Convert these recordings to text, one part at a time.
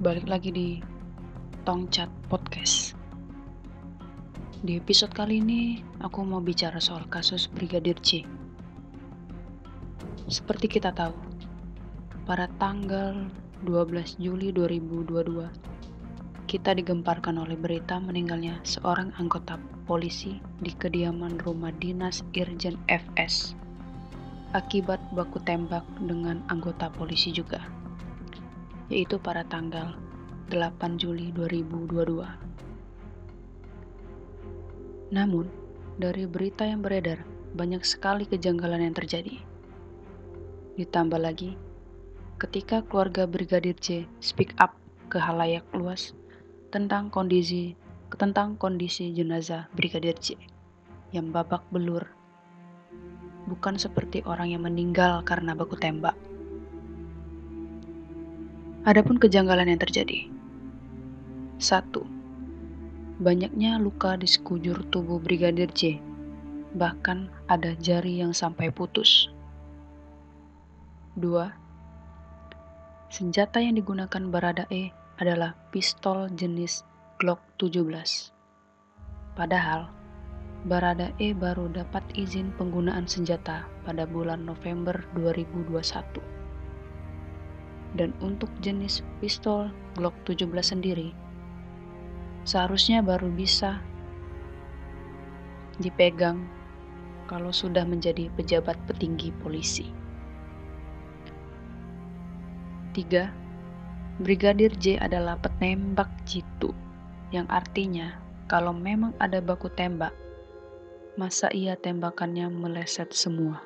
balik lagi di Tongcat Podcast. Di episode kali ini, aku mau bicara soal kasus Brigadir C. Seperti kita tahu, pada tanggal 12 Juli 2022, kita digemparkan oleh berita meninggalnya seorang anggota polisi di kediaman rumah dinas Irjen FS akibat baku tembak dengan anggota polisi juga, yaitu pada tanggal 8 Juli 2022. Namun, dari berita yang beredar, banyak sekali kejanggalan yang terjadi. Ditambah lagi, ketika keluarga Brigadir J speak up ke halayak luas tentang kondisi tentang kondisi jenazah Brigadir J yang babak belur bukan seperti orang yang meninggal karena baku tembak. Adapun kejanggalan yang terjadi. Satu, Banyaknya luka di sekujur tubuh Brigadir J, bahkan ada jari yang sampai putus. 2. Senjata yang digunakan Barada E adalah pistol jenis Glock 17. Padahal, Barada E baru dapat izin penggunaan senjata pada bulan November 2021. Dan untuk jenis pistol Glock 17 sendiri, seharusnya baru bisa dipegang kalau sudah menjadi pejabat petinggi polisi. 3. Brigadir J adalah penembak jitu, yang artinya kalau memang ada baku tembak, masa ia tembakannya meleset semua.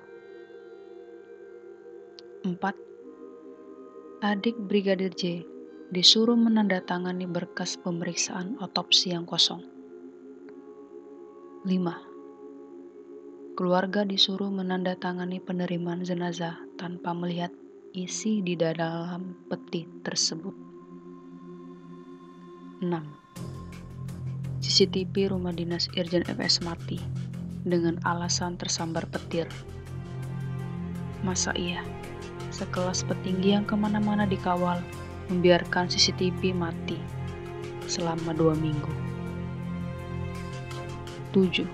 4. Adik Brigadir J disuruh menandatangani berkas pemeriksaan otopsi yang kosong. 5. Keluarga disuruh menandatangani penerimaan jenazah tanpa melihat isi di dalam peti tersebut. 6. CCTV rumah dinas Irjen FS mati dengan alasan tersambar petir. Masa iya? Sekelas petinggi yang ke mana-mana dikawal membiarkan CCTV mati selama dua minggu. 7.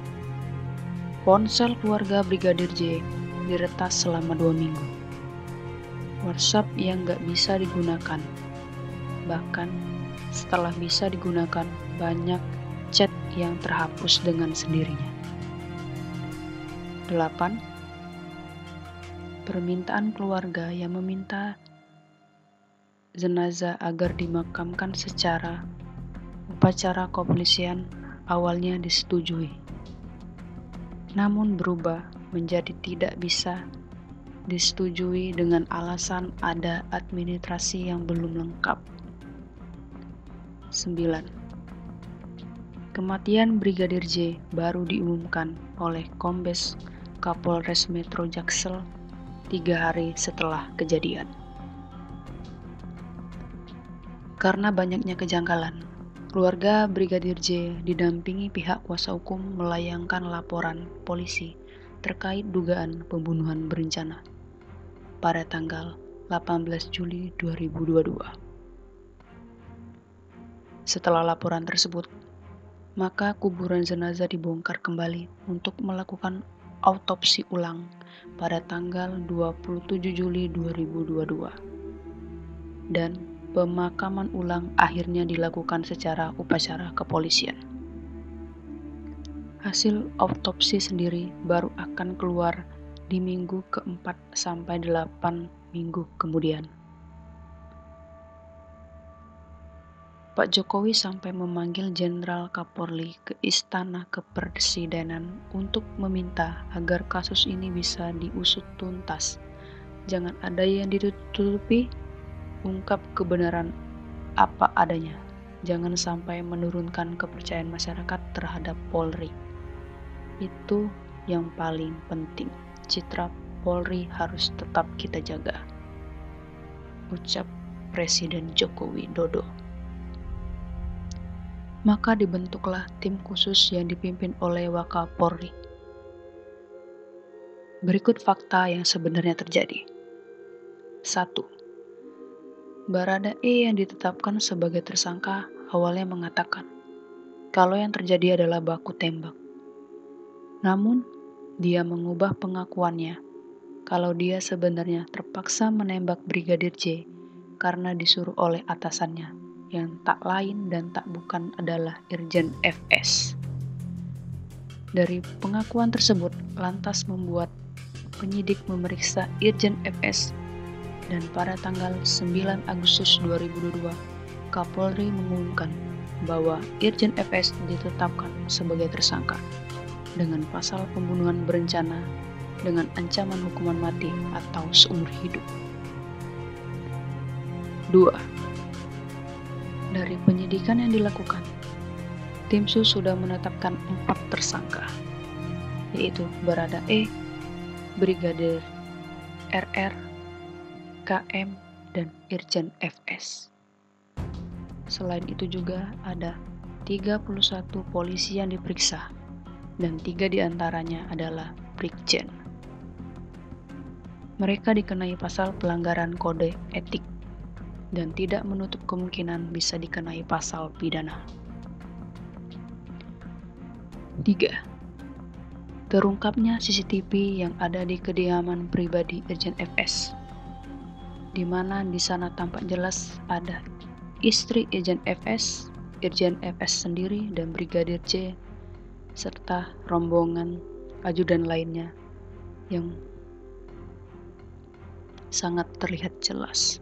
Ponsel keluarga Brigadir J diretas selama dua minggu. WhatsApp yang gak bisa digunakan. Bahkan setelah bisa digunakan, banyak chat yang terhapus dengan sendirinya. 8. Permintaan keluarga yang meminta jenazah agar dimakamkan secara upacara kepolisian awalnya disetujui. Namun berubah menjadi tidak bisa disetujui dengan alasan ada administrasi yang belum lengkap. 9. Kematian Brigadir J baru diumumkan oleh Kombes Kapolres Metro Jaksel tiga hari setelah kejadian. Karena banyaknya kejanggalan, keluarga Brigadir J didampingi pihak kuasa hukum melayangkan laporan polisi terkait dugaan pembunuhan berencana pada tanggal 18 Juli 2022. Setelah laporan tersebut, maka kuburan jenazah dibongkar kembali untuk melakukan autopsi ulang pada tanggal 27 Juli 2022. Dan pemakaman ulang akhirnya dilakukan secara upacara kepolisian. Hasil autopsi sendiri baru akan keluar di minggu keempat sampai delapan minggu kemudian. Pak Jokowi sampai memanggil Jenderal Kapolri ke Istana Kepresidenan untuk meminta agar kasus ini bisa diusut tuntas. Jangan ada yang ditutupi ungkap kebenaran apa adanya. Jangan sampai menurunkan kepercayaan masyarakat terhadap Polri. Itu yang paling penting. Citra Polri harus tetap kita jaga. Ucap Presiden Joko Widodo. Maka dibentuklah tim khusus yang dipimpin oleh Wakapolri. Berikut fakta yang sebenarnya terjadi. 1 Barada E yang ditetapkan sebagai tersangka awalnya mengatakan kalau yang terjadi adalah baku tembak. Namun, dia mengubah pengakuannya kalau dia sebenarnya terpaksa menembak Brigadir J karena disuruh oleh atasannya yang tak lain dan tak bukan adalah Irjen FS. Dari pengakuan tersebut, lantas membuat penyidik memeriksa Irjen FS dan pada tanggal 9 Agustus 2022, Kapolri mengumumkan bahwa Irjen FS ditetapkan sebagai tersangka dengan pasal pembunuhan berencana dengan ancaman hukuman mati atau seumur hidup. 2. Dari penyidikan yang dilakukan, tim sus sudah menetapkan empat tersangka, yaitu Barada E, Brigadir RR, KM, dan Irjen FS. Selain itu juga ada 31 polisi yang diperiksa, dan tiga di antaranya adalah Brigjen. Mereka dikenai pasal pelanggaran kode etik dan tidak menutup kemungkinan bisa dikenai pasal pidana. 3. Terungkapnya CCTV yang ada di kediaman pribadi Irjen FS, di mana di sana tampak jelas ada istri Irjen FS, Irjen FS sendiri, dan Brigadir C, serta rombongan ajudan lainnya yang sangat terlihat jelas.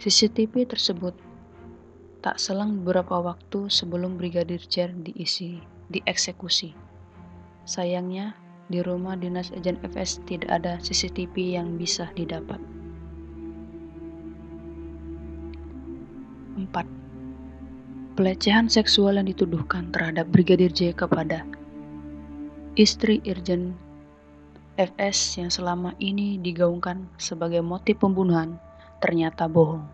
CCTV tersebut Tak selang beberapa waktu sebelum Brigadir J diisi, dieksekusi. Sayangnya, di rumah dinas Ejen FS tidak ada CCTV yang bisa didapat. 4. Pelecehan seksual yang dituduhkan terhadap Brigadir J kepada istri Irjen FS yang selama ini digaungkan sebagai motif pembunuhan ternyata bohong.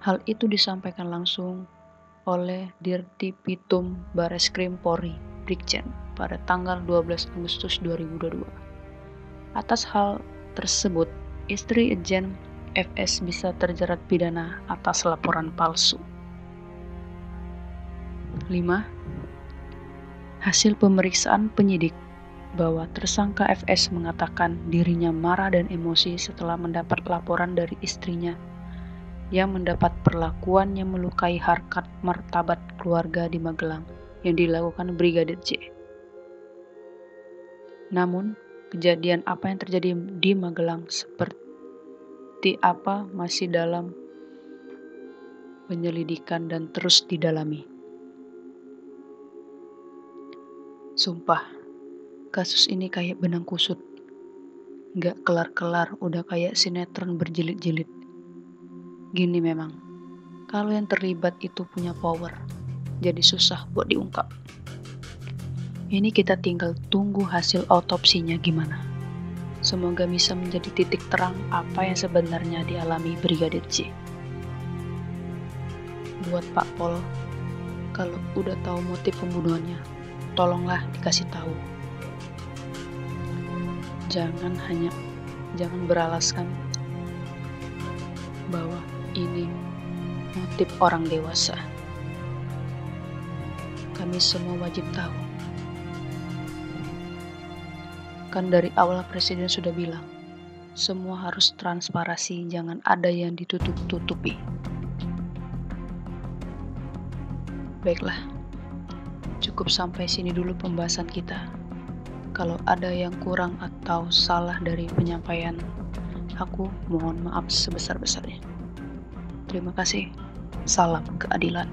Hal itu disampaikan langsung oleh Dirti Pitum Bareskrim Polri, Brigjen, pada tanggal 12 Agustus 2022. Atas hal tersebut, istri Irjen FS bisa terjerat pidana atas laporan palsu. 5. Hasil pemeriksaan penyidik bahwa tersangka FS mengatakan dirinya marah dan emosi setelah mendapat laporan dari istrinya yang mendapat perlakuan yang melukai harkat martabat keluarga di Magelang yang dilakukan Brigadir J. Namun, kejadian apa yang terjadi di Magelang seperti apa masih dalam penyelidikan dan terus didalami. Sumpah, kasus ini kayak benang kusut. Gak kelar-kelar, udah kayak sinetron berjilid-jilid. Gini memang, kalau yang terlibat itu punya power, jadi susah buat diungkap. Ini kita tinggal tunggu hasil otopsinya gimana. Semoga bisa menjadi titik terang apa yang sebenarnya dialami Brigadir J. Buat Pak Pol, kalau udah tahu motif pembunuhannya, tolonglah dikasih tahu. Jangan hanya jangan beralaskan bahwa ini motif orang dewasa. Kami semua wajib tahu. Kan dari awal Presiden sudah bilang, semua harus transparasi, jangan ada yang ditutup-tutupi. Baiklah, cukup sampai sini dulu pembahasan kita. Kalau ada yang kurang atau salah dari penyampaian aku, mohon maaf sebesar-besarnya. Terima kasih. Salam keadilan.